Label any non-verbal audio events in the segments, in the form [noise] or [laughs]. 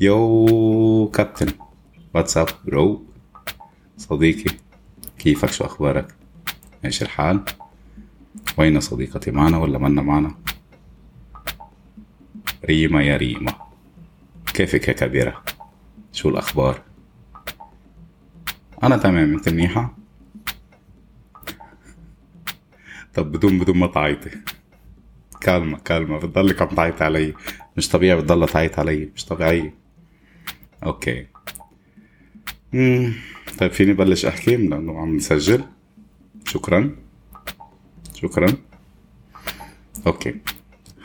يو كابتن. واتساب برو صديقي كيفك؟ شو أخبارك؟ إيش الحال. وين صديقتي؟ معنا ولا منا معنا؟ ريما يا ريما. كيفك يا كبيرة؟ شو الأخبار؟ أنا تمام أنت منيحة؟ طب بدون بدون ما تعيطي. كالمة كالمة بتضلك عم تعيط علي. مش طبيعي بتضل تعيط علي. مش طبيعي. Okay. مم. طيب فيني بلش أحكي؟ لأنه عم نسجل. شكرا. شكرا. Okay.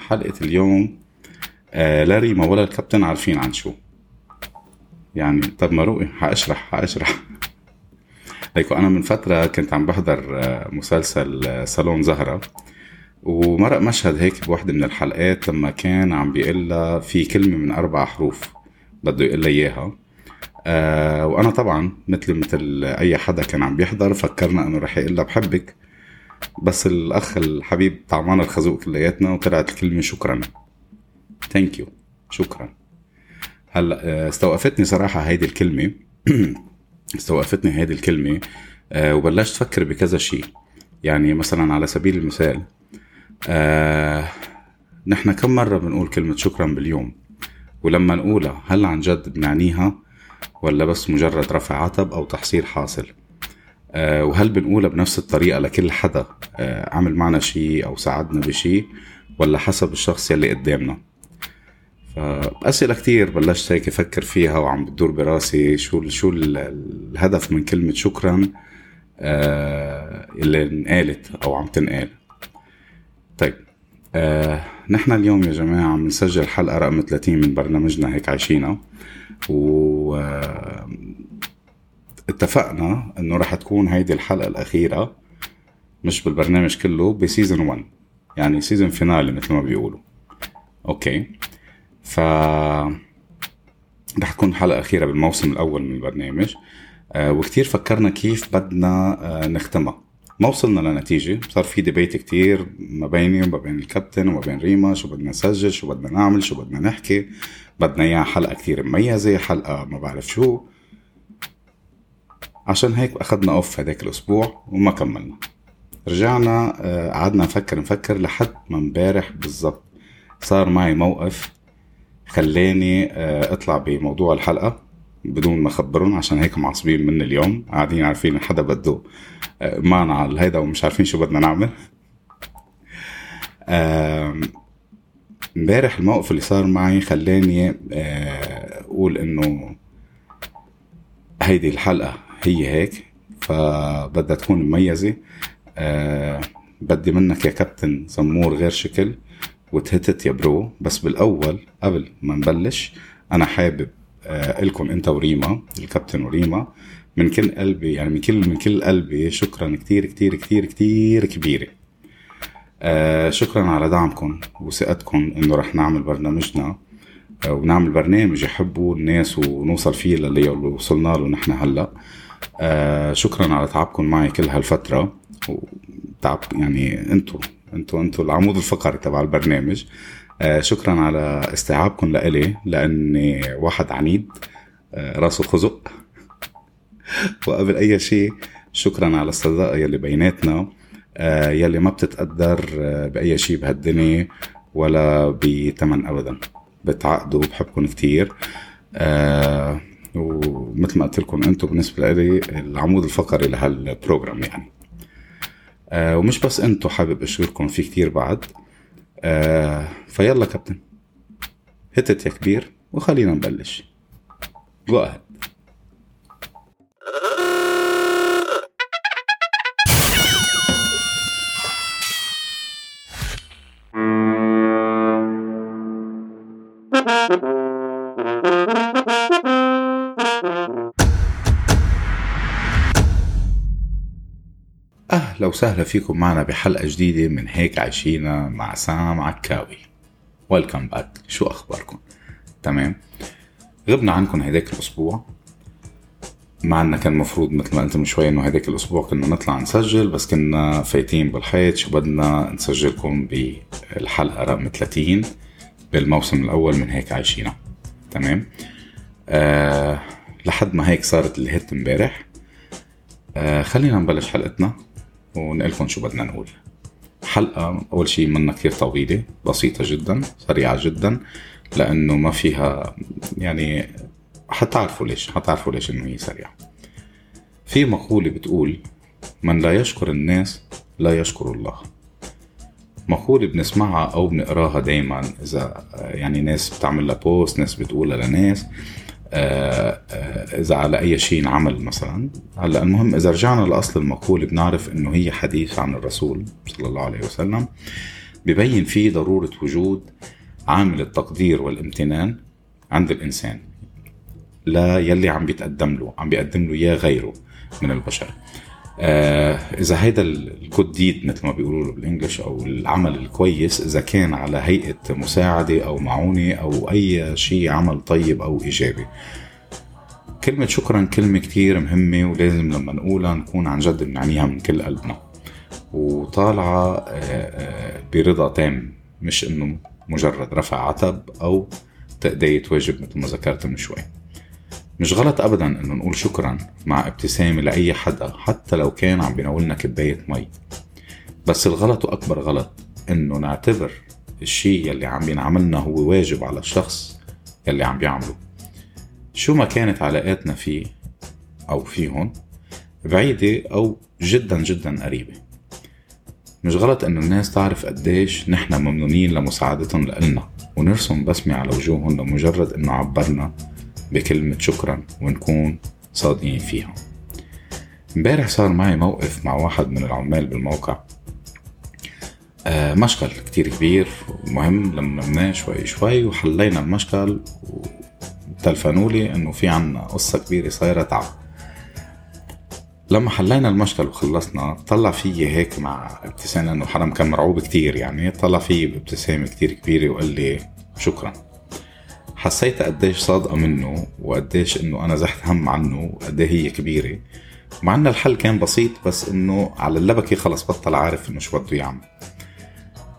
حلقة اليوم آه لا ريما ولا الكابتن عارفين عن شو. يعني طب ما روقي حأشرح حأشرح. [laughs] ليكو أنا من فترة كنت عم بحضر آه، مسلسل آه، صالون زهرة. ومرق مشهد هيك بوحدة من الحلقات لما كان عم بيقول في كلمة من أربع حروف. بده يقول لها إياها. آه وأنا طبعا مثل مثل أي حدا كان عم بيحضر فكرنا إنه رح يقول لها بحبك. بس الأخ الحبيب طعمانا الخازوق كلياتنا وطلعت الكلمة شكرا. ثانك يو شكرا. هلأ آه، استوقفتني صراحة هيدي الكلمة. [clears throat] استوقفتني هيدي الكلمة. آه وبلشت أفكر بكذا شيء يعني مثلا على سبيل المثال آه نحن كم مرة بنقول كلمة شكرا باليوم؟ ولما نقولها هل عن جد بنعنيها ولا بس مجرد رفع عتب أو تحصيل حاصل؟ آه وهل بنقولها بنفس الطريقة لكل حدا آه عمل معنا شيء أو ساعدنا بشيء ولا حسب الشخص يلي قدامنا؟ فأسئلة كتير بلشت هيك أفكر فيها وعم بتدور براسي شو شو الهدف من كلمة شكرا آه اللي انقالت أو عم تنقال. طيب آه نحن اليوم يا جماعة عم نسجل حلقة رقم 30 من برنامجنا هيك عايشينا و آه، اتفقنا إنه رح تكون هيدي الحلقة الأخيرة مش بالبرنامج كله ب season 1 يعني season finale مثل ما بيقولوا. okay. ف رح تكون حلقة أخيرة بالموسم الأول من البرنامج. آه وكتير فكرنا كيف بدنا آه نختمها. ما وصلنا لنتيجة. صار في debate كتير ما بيني وما بين الكابتن وما بين ريما شو بدنا نسجل شو بدنا نعمل شو بدنا نحكي. بدنا إياها حلقة كتير مميزة حلقة ما بعرف شو. عشان هيك أخذنا off هداك الأسبوع وما كملنا. رجعنا آه، قعدنا نفكر نفكر لحد ما امبارح بالضبط صار معي موقف خلاني آه، أطلع بموضوع الحلقة. بدون ما اخبرهم عشان هيك معصبين من اليوم. قاعدين عارفين حدا بده معنا على هيدا ومش عارفين شو بدنا نعمل. امبارح الموقف اللي صار معي خلاني آه، أقول إنه هيدي الحلقة هي هيك فبدها تكون مميزة. أه بدي منك يا كابتن زمور غير شكل وتهتت يا برو. بس بالأول قبل ما نبلش أنا حابب آه لكم أنت وريما الكابتن وريما. من كل قلبي يعني من كل من كل قلبي شكرا كتير كتير كتير كتير كبيرة. آه شكرا على دعمكم وثقتكم إنه رح نعمل برنامجنا. آه ونعمل برنامج يحبوا الناس ونوصل فيه للي وصلنا له نحن هلأ. آه شكرا على تعبكم معي كل هالفترة. وتعب يعني أنتم أنتم أنتم العمود الفقري تبع البرنامج. آه شكرا على استيعابكم لإلي لأني واحد عنيد آه راسه خزق [laughs] وقبل أي شيء شكرا على الصداقة يلي بيناتنا آه يلي ما بتتقدر بأي شيء بهالدنيا ولا بثمن ابدا. بتعقدوا بحبكم كتير. ومثل ما قلت لكم أنتم بالنسبة لي العمود الفقري لهالبروجرام يعني. ومش بس أنتم حابب أشكركم في كتير بعد. آه فيلا كابتن. هتت يا كبير وخلينا نبلش. جو أهلا وسهلا فيكم معنا بحلقة جديدة من هيك عايشينا مع سام عكاوي. ويلكم باك شو أخباركم؟ تمام. غبنا عنكم هيداك الأسبوع. مع انه كان مفروض مثل ما قلت من شوي إنه هيداك الأسبوع كنا نطلع نسجل بس كنا فايتين بالحيط. شو بدنا نسجلكم بالحلقة رقم 30 بالموسم الأول من هيك عايشينا تمام. آه لحد ما هيك صارت الهيت امبارح. آه خلينا نبلش حلقتنا. ونقلكم شو بدنا نقول. حلقة أول شيء منا كثير طويلة بسيطة جدا سريعة جدا لأنه ما فيها يعني حتعرفوا ليش حتعرفوا ليش إنه هي سريعة. في مقولة بتقول من لا يشكر الناس لا يشكر الله. مقولة بنسمعها أو بنقراها دايما إذا يعني ناس بتعمل لها بوست ناس بتقولها لناس. آه، آه، إذا على أي شيء انعمل مثلا. هلأ المهم إذا رجعنا لأصل المقولة بنعرف إنه هي حديث عن الرسول صلى الله عليه وسلم ببين فيه ضرورة وجود عامل التقدير والامتنان عند الإنسان. لا يلي عم بيتقدم له عم بيقدم له إياه غيره من البشر. آه إذا هيدا الجود ديد مثل ما بيقولوا بالإنجلش أو العمل الكويس إذا كان على هيئة مساعدة أو معونة أو أي شيء عمل طيب أو إيجابي. كلمة شكرا كلمة كتير مهمة ولازم لما نقولها نكون عن جد بنعنيها من كل قلبنا. وطالعة آه، آه، برضا تام مش إنه مجرد رفع عتب أو تأدية واجب مثل ما ذكرت من شوي. مش غلط ابدا إنه نقول شكرا مع ابتسامة لأي حدا حتى لو كان عم بيناولنا كباية مي. بس الغلط وأكبر غلط إنه نعتبر الشيء يلي عم ينعملنا هو واجب على الشخص يلي عم بيعمله. شو ما كانت علاقاتنا فيه أو فيهم بعيدة أو جدا جدا قريبة. مش غلط إنه الناس تعرف قديش نحن ممنونين لمساعدتهم لإلنا ونرسم بسمة على وجوههم لمجرد إنه عبرنا بكلمة شكرا ونكون صادقين فيها. امبارح صار معي موقف مع واحد من العمال بالموقع. آه مشكل كتير كبير ومهم لممناه شوي شوي وحلينا المشكل وتلفنوا لي إنه في عنا قصة كبيرة صايرة تعب. لما حلينا المشكل وخلصنا طلع فيي هيك مع ابتسامة إنه حرام كان مرعوب كتير يعني طلع فيي بابتسامة كتير كبيرة وقال لي شكرا. حسيت قديش صادقة منه وقديش إنه أنا زحت هم عنه وقد هي كبيرة. مع إن الحل كان بسيط بس إنه على اللبكة خلص بطل عارف إنه شو بده يعمل.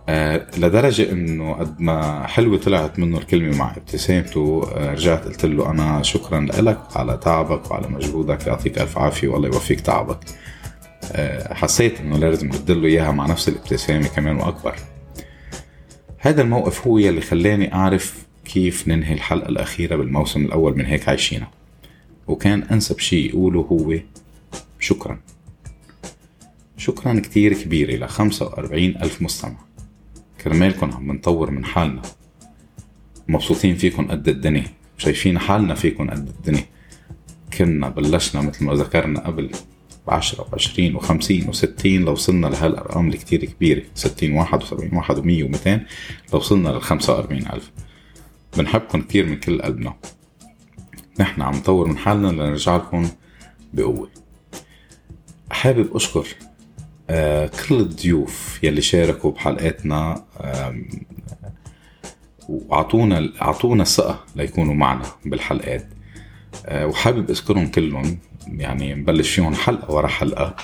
آه لدرجة إنه قد ما حلوة طلعت منه الكلمة مع ابتسامته آه رجعت قلت له أنا شكرا لك على تعبك وعلى مجهودك يعطيك ألف عافية والله يوفيك تعبك. آه حسيت إنه لازم له إياها مع نفس الابتسامة كمان وأكبر. هذا الموقف هو يلي خلاني أعرف كيف ننهي الحلقة الأخيرة بالموسم الأول من هيك عايشينا وكان أنسب شي يقوله هو شكرا. شكرا كتير كبيرة لخمسة وأربعين ألف مستمع. كرمالكن عم نطور من حالنا. مبسوطين فيكن قد الدنيا. شايفين حالنا فيكن قد الدنيا. كنا بلشنا مثل ما ذكرنا قبل بعشرة وعشرين وخمسين وستين. لو وصلنا لهالأرقام الكتير كبيرة ستين واحد وسبعين واحد ومية ومتين لو وصلنا للخمسة وأربعين ألف. بنحبكم كتير من كل قلبنا. نحن عم نطور من حالنا لنرجع لكم بقوة. حابب أشكر آه كل الضيوف يلي شاركوا بحلقاتنا وعطونا عطونا الثقة ليكونوا معنا بالحلقات. آه وحابب أذكرهم كلهم يعني نبلش فيهم حلقة ورا حلقة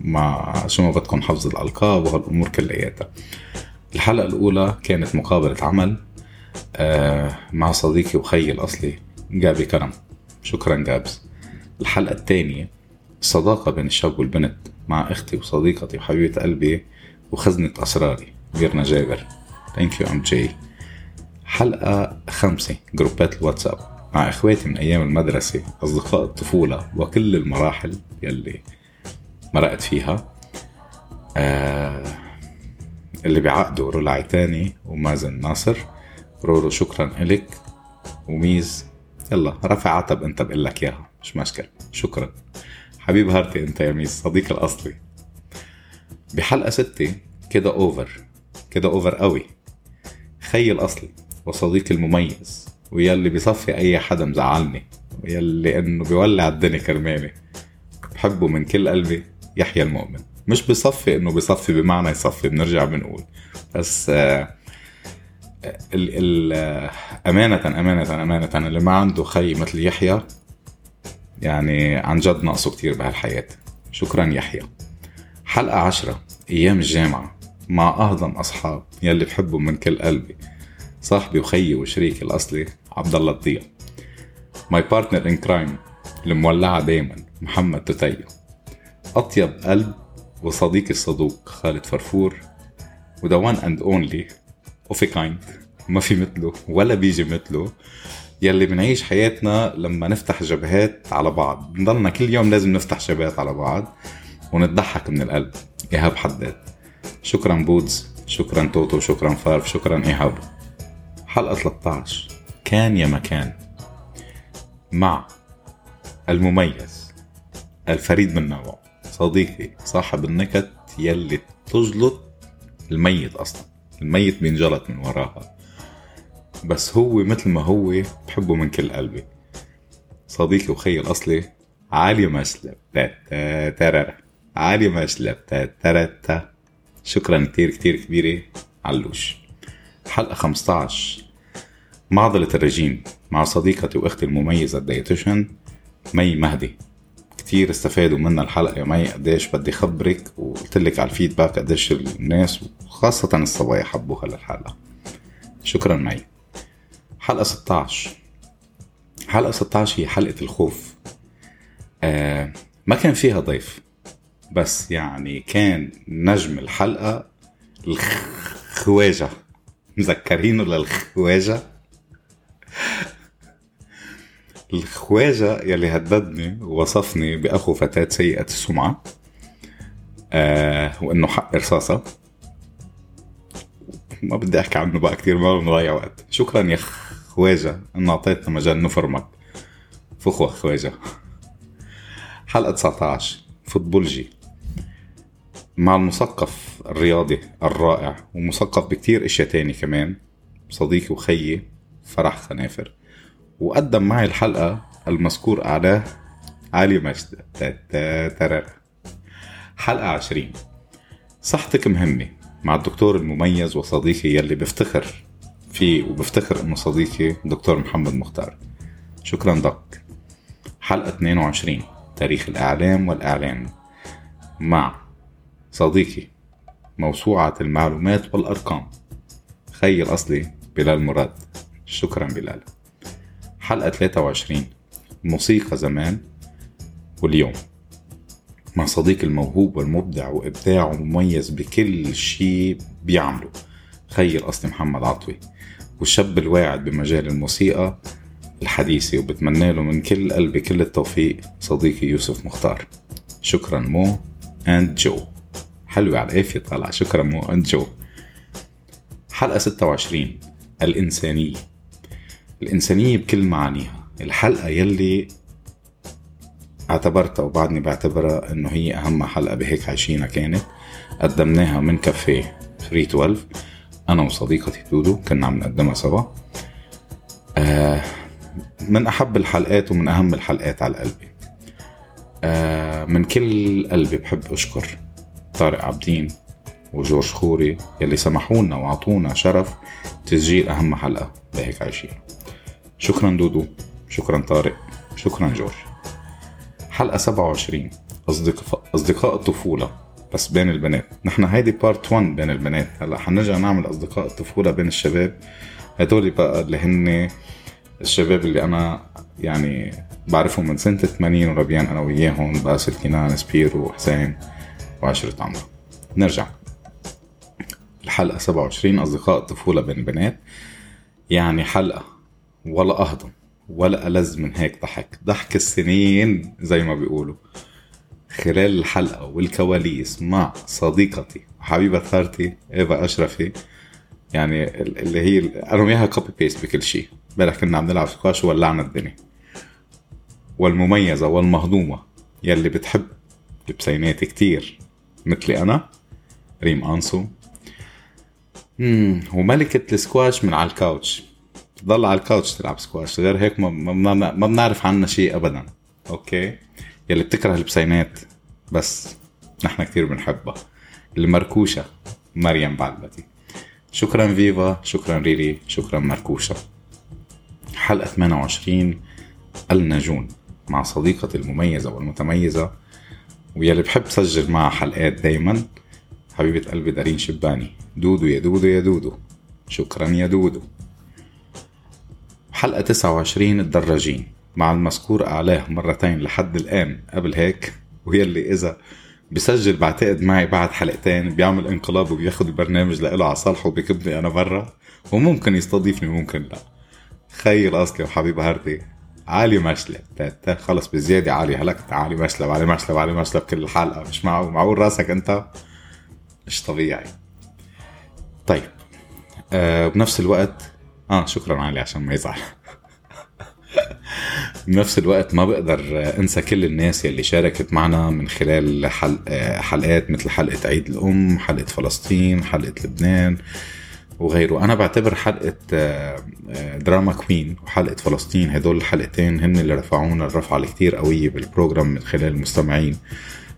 ومع شو ما بدكم حفظ الألقاب وهالأمور كلياتها. الحلقة الأولى كانت مقابلة عمل. آه مع صديقي وخيي الأصلي جابي كرم. شكرا جابس. الحلقة الثانية الصداقة بين الشاب والبنت مع أختي وصديقتي وحبيبة قلبي وخزنة أسراري فيرنا جابر. Thank you جي حلقة خمسة جروبات الواتساب مع إخواتي من أيام المدرسة أصدقاء الطفولة وكل المراحل يلي مرقت فيها. آه اللي بيعقدوا رولا عيتاني ومازن ناصر. رورو شكرا إلك وميز يلا رفع عتب أنت بقول لك إياها مش مشكلة. شكرا. حبيب heart ي أنت يا ميز صديقي الأصلي. بحلقة ستة كده over كده over قوي. خي الاصلي وصديقي المميز ويلي بيصفي أي حدا مزعلني ويلي إنه بيولع الدنيا كرمالي. بحبه من كل قلبي يحيى المؤمن. مش بصفي إنه بصفي بمعنى يصفي بنرجع بنقول. بس آه ال ال أمانة أمانة أمانة اللي ما عنده خي مثل يحيى يعني عن جد ناقصه كتير بهالحياة. شكرا يحيى. حلقة عشرة أيام الجامعة مع أهضم أصحاب يلي بحبهم من كل قلبي صاحبي وخيي وشريكي الأصلي عبد الله الضياء my partner in crime المولعة دايما محمد تتيو. أطيب قلب وصديقي الصدوق خالد فرفور و the one and only of a kind ما في مثله ولا بيجي مثله. يلي بنعيش حياتنا لما نفتح جبهات على بعض. بنضلنا كل يوم لازم نفتح جبهات على بعض ونضحك من القلب. إيهاب حداد. شكرا بودز شكرا توتو شكرا فارف شكرا إيهاب. حلقة 13 كان يا مكان مع المميز الفريد من نوعه صديقي صاحب النكت يلي تجلط الميت أصلا. الميت بينجلط من وراها. بس هو مثل ما هو بحبه من كل قلبي. صديقي وخي الأصلي عالي مسلب ترى عالي مسلب ترى شكرا كتير كتير كبيرة علوش حلقة 15 معضلة الرجيم مع صديقتي وأختي المميزة ال dietitian مي مهدي. كتير استفادوا منا الحلقة يا مي قديش بدي خبرك وقلت لك على ال feedback قديش الناس وخاصة الصبايا حبوها للحلقة. شكرا مي. حلقة 16 حلقة 16 هي حلقة الخوف. آه ما كان فيها ضيف بس يعني كان نجم الحلقة الخواجة. مذكرينه للخواجة؟ الخواجة يلي هددني ووصفني بأخو فتاة سيئة السمعة آه وإنه حق رصاصة. ما بدي أحكي عنه بقى كتير ما بنضيع وقت. شكرا يا خواجة إنه أعطيتنا مجال نفرمك. فخوة خواجة. حلقة 19 فوتبولجي مع المثقف الرياضي الرائع ومثقف بكتير أشياء تاني كمان صديقي وخيي فرح خنافر. وقدم معي الحلقة المذكور أعلاه علي مجد. حلقة عشرين. صحتك مهمة مع الدكتور المميز وصديقي يلي بفتخر فيه وبفتخر إنه صديقي دكتور محمد مختار. شكرا دك. حلقة 22 تاريخ الإعلام والإعلان. مع صديقي موسوعة المعلومات والأرقام. خي الأصلي بلال مراد. شكرا بلال. حلقة 23 موسيقى زمان واليوم. مع صديق الموهوب والمبدع وإبداعه مميز بكل شيء بيعمله خي الأصلي محمد عطوي. والشاب الواعد بمجال الموسيقى الحديثة وبتمنى له من كل قلبي كل التوفيق صديقي يوسف مختار. شكرا مو and جو. حلوة على القافية طالعة. شكرا مو and جو. حلقة 26 الإنسانية. الإنسانية بكل معانيها. الحلقة يلي اعتبرتها وبعدني بعتبرها إنه هي أهم حلقة بهيك عايشينها كانت. قدمناها من كافيه 312 أنا وصديقتي دودو كنا عم نقدمها سوا. آه من أحب الحلقات ومن أهم الحلقات على قلبي. آه من كل قلبي بحب أشكر طارق عبدين وجورج خوري يلي سمحونا وعطونا شرف تسجيل أهم حلقة بهيك عايشين. شكرا دودو شكرا طارق شكرا جورج. حلقة 27 أصدقاء أصدقاء الطفولة. بس بين البنات. نحن هيدي part 1 بين البنات. هلأ حنرجع نعمل أصدقاء الطفولة بين الشباب. هدول بقى اللي هن الشباب اللي أنا يعني بعرفهم من سنة 80 وربيان أنا وياهم باسل كنان سبيرو وحسين وعشرة عمرو. نرجع. الحلقة 27 أصدقاء الطفولة بين البنات. يعني حلقة ولا أهضم ولا ألذ من هيك ضحك. ضحك السنين زي ما بيقولوا. خلال الحلقة والكواليس مع صديقتي وحبيبة heart ي إيفا أشرفي يعني اللي هي أنا وياها copy paste بكل شيء امبارح كنا عم نلعب سكواش وولعنا الدنيا. والمميزة والمهضومة يلي بتحب البسينات كتير مثلي أنا ريم أنسو. وملكة السكواش من على ال couch. تضل على ال couch تلعب سكواش غير هيك ما, ما, بنعرف عنها شيء ابدا. okay؟ يلي بتكره البسينات بس نحن كثير بنحبها. المركوشة مريم بعلبتي شكرا فيفا شكرا ريري شكرا مركوشة. حلقة 28 النجون مع صديقتي المميزة والمتميزة. ويلي بحب سجل معها حلقات دايما حبيبة قلبي دارين شباني. دودو يا دودو يا دودو. شكرا يا دودو. حلقة 29 الدراجين. مع المذكور أعلاه مرتين لحد الآن. قبل هيك ويلي إذا بسجل بعتقد معي بعد حلقتين بيعمل انقلاب وبياخد البرنامج لإله على صالحه وبيكبني أنا برا وممكن يستضيفني وممكن لا. خيي الأصلي وحبيب heart ي علي مشلب. خلص بزيادة علي هلكت. علي مشلب علي مشلب علي مشلب كل الحلقة. مش معقول معقول راسك أنت؟ مش طبيعي. طيب. آه بنفس الوقت آه شكرا علي عشان ما يزعل. بنفس الوقت ما بقدر انسى كل الناس يلي شاركت معنا من خلال حلق حلقات مثل حلقة عيد الأم حلقة فلسطين حلقة لبنان وغيره. أنا بعتبر حلقة آه، آه، drama queen وحلقة فلسطين هدول الحلقتين هن اللي رفعونا الرفعة الكتير قوية بال program من خلال المستمعين.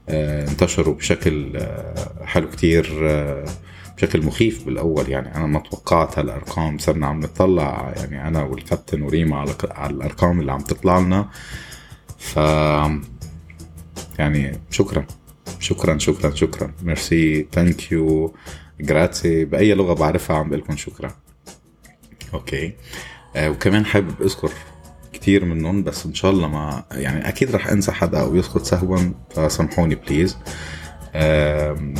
آه، انتشروا بشكل حلو كتير بشكل مخيف بالأول. يعني أنا ما توقعت هالأرقام صرنا عم نطلع. يعني أنا والكابتن وريما على الأرقام اللي عم تطلع لنا. ف يعني شكرا. شكرا شكرا شكرا. merci thank you grazie بأي لغة بعرفها عم بقول لكم شكرا. okay آه وكمان حابب أذكر كتير منهم بس إن شاء الله ما يعني أكيد رح أنسى حدا أو يسقط سهوا فسامحوني please آه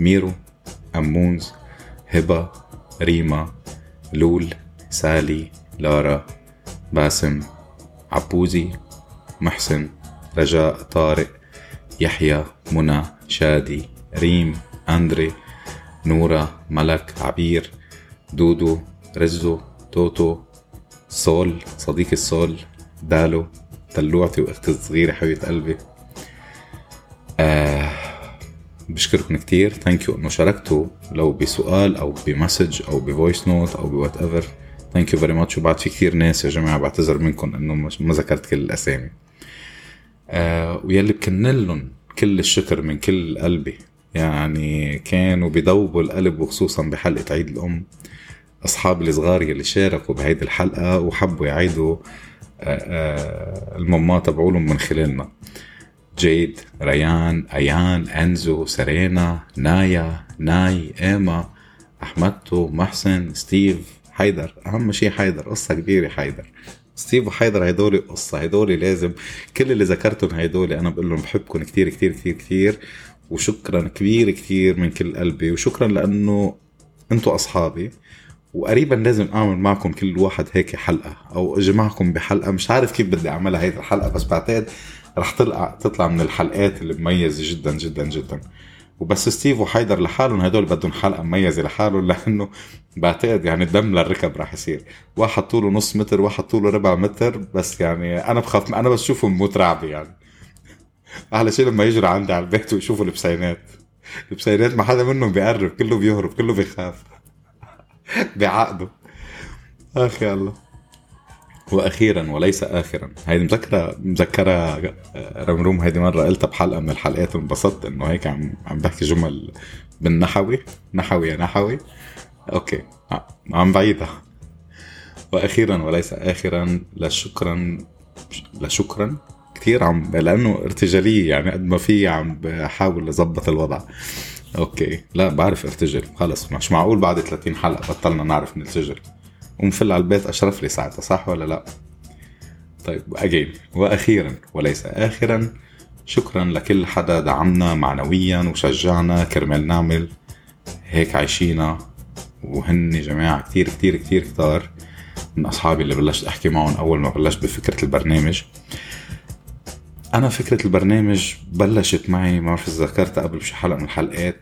ميرو. أمونز هبة ريما لول سالي لارا باسم عبوزي محسن رجاء طارق يحيى منى شادي ريم أندري نورة ملك عبير دودو رزو توتو سول صديقي ال soul دالو دلوعتي واختي الصغيرة حبيبة قلبي آه بشكركم كتير. thank you إنه شاركتوا لو بسؤال أو ب message أو ب voice note أو ب whatever thank you very much وبعد في كثير ناس يا جماعة بعتذر منكم إنه ما ذكرت كل الأسامي. آه ويلي بكن لهم كل الشكر من كل قلبي. يعني كانوا بيذوبوا القلب وخصوصا بحلقة عيد الأم. أصحابي الصغار يلي شاركوا بهيدي الحلقة وحبوا يعيدوا آه آه المامات تبعولهم من خلالنا. جاد ريان أيان أنزو سرينا نايا ناي إيما أحمدتو محسن ستيف حيدر. أهم شيء حيدر قصة كبيرة حيدر. ستيف وحيدر هيدول قصة هيدول لازم كل اللي ذكرتهم هيدول أنا بقول لهم بحبكم كتير كتير كتير كتير. وشكرا كبير كتير من كل قلبي. وشكرا لأنه أنتوا أصحابي. وقريبا لازم أعمل معكم كل واحد هيك حلقة أو أجمعكم بحلقة. مش عارف كيف بدي أعملها هيدي الحلقة بس بعتقد رح تطلع تطلع من الحلقات اللي مميزة جدا جدا جدا. وبس ستيف وحيدر لحالهم هدول بدهم حلقة مميزة لحالهم لأنه بعتقد يعني الدم للركب راح يصير. واحد طوله نص متر واحد طوله ربع متر بس يعني أنا بخاف أنا بس شوفهم بموت رعبي يعني. أحلى شيء لما يجروا عندي على البيت ويشوفوا البسينات. البسينات ما حدا منهم بيقرب كله بيهرب كله بيخاف. [laughs] بيعقدوا أخ الله. وأخيرا وليس اخرا. هيدي مذكره مذكرة آه، رمروم هيدي مرة قلتها بحلقة من الحلقات وانبسطت إنه هيك عم عم بحكي جمل بالنحوي. نحوي يا نحوي. okay. آه، عم بعيدها وأخيرا وليس اخرا لشكرا لشكرا كثير عم لأنه ارتجالية يعني قد ما في عم بحاول أظبط الوضع. okay. لا بعرف ارتجل خلص مش معقول بعد 30 حلقة بطلنا نعرف نرتجل. ومفل على البيت أشرف لي ساعتها صح ولا لا؟ طيب again وأخيرا وليس اخرا شكرا لكل حدا دعمنا معنويا وشجعنا كرمال نعمل هيك عايشينا وهن جماعة كتير كتير كتير كتار من أصحابي اللي بلشت أحكي معهم أول ما بلشت بفكرة البرنامج. أنا فكرة البرنامج بلشت معي ما بعرف إذا ذكرتها قبل بشي حلقة من الحلقات.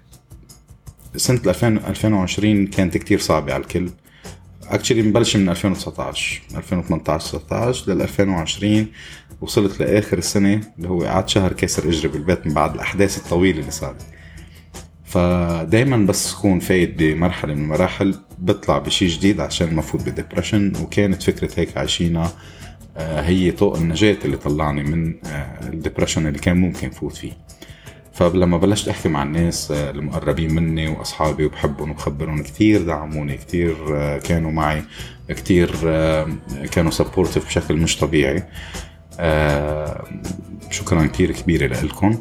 سنة 2020 كانت كتير صعبة على الكل. اكشلي مبلش من 2019 2018 19 لل 2020 وصلت لآخر السنة اللي هو قعدت شهر كاسر إجري بالبيت من بعد الأحداث الطويلة اللي صارت. فدايما بس اكون فايت بمرحلة من المراحل بطلع بشيء جديد عشان ما فوت ب depression وكانت فكرة هيك عايشينها آه، هي طوق النجاة اللي طلعني من آه، ال depression اللي كان ممكن فوت فيه. فلما بلشت أحكي مع الناس آه، المقربين مني وأصحابي وبحبهم وبخبرهم كثير دعموني كثير آه، كانوا معي كثير آه، كانوا supportive بشكل مش طبيعي. شكرا كثير كبيرة لكم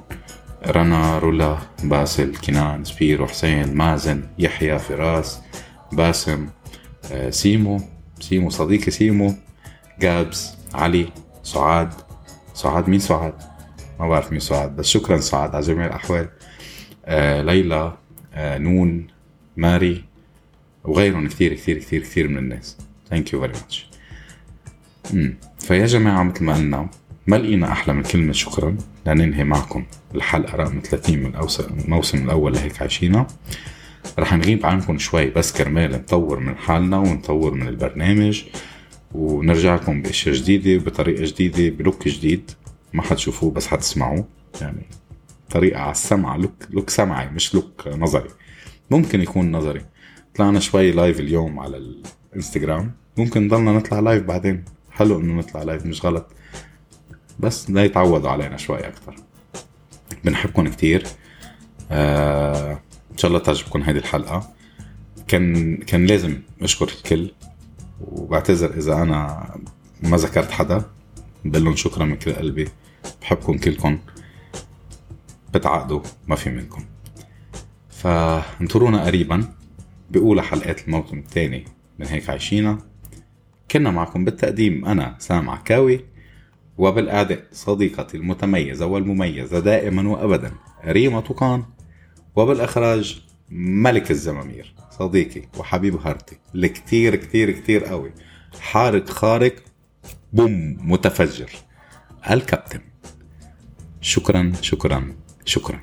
رنا رولا باسل كنان سبيرو حسين مازن يحيى فراس باسم سيمو سيمو صديقي سيمو جابس علي سعاد. سعاد مين سعاد؟ ما بعرف مين سعاد بس شكرا سعاد على جميع الأحوال. آه ليلى آه نون ماري وغيرهم كثير كثير كثير كثير من الناس. thank you very much فيا جماعة مثل ما قلنا ما لقينا أحلى من كلمة شكرا. لننهي معكم الحلقة رقم 30 من الموسم الأول لهيك عايشينا رح نغيب عنكم شوي بس كرمال نطور من حالنا ونطور من البرنامج ونرجع لكم بأشياء جديدة بطريقة جديدة ب look جديد. ما حتشوفوه بس حتسمعوه يعني طريقة على السمع look look سمعي مش look نظري. ممكن يكون نظري. طلعنا شوي live اليوم على الانستغرام ممكن نضلنا نطلع live بعدين. حلو إنه نطلع live مش غلط. بس لا يتعودوا علينا شوي أكثر بنحبكم كتير. آه إن شاء الله تعجبكم هذه الحلقة. كان كان لازم أشكر الكل. وبعتذر إذا أنا ما ذكرت حدا. بقول لهم شكرا من كل قلبي. بحبكم كلكم. بتعقدوا ما في منكم. فانطرونا قريبا بأولى حلقات الموسم الثاني من هيك عايشينا. كنا معكم بالتقديم أنا سام عكاوي وبالأعداء صديقتي المتميزة والمميزة دائما وأبدا ريما طوقان وبالإخراج ملك الزمامير صديقي وحبيب هارتي الكتير كتير كتير قوي حارق خارق بوم متفجر الكابتن. شكرا شكرا شكرا.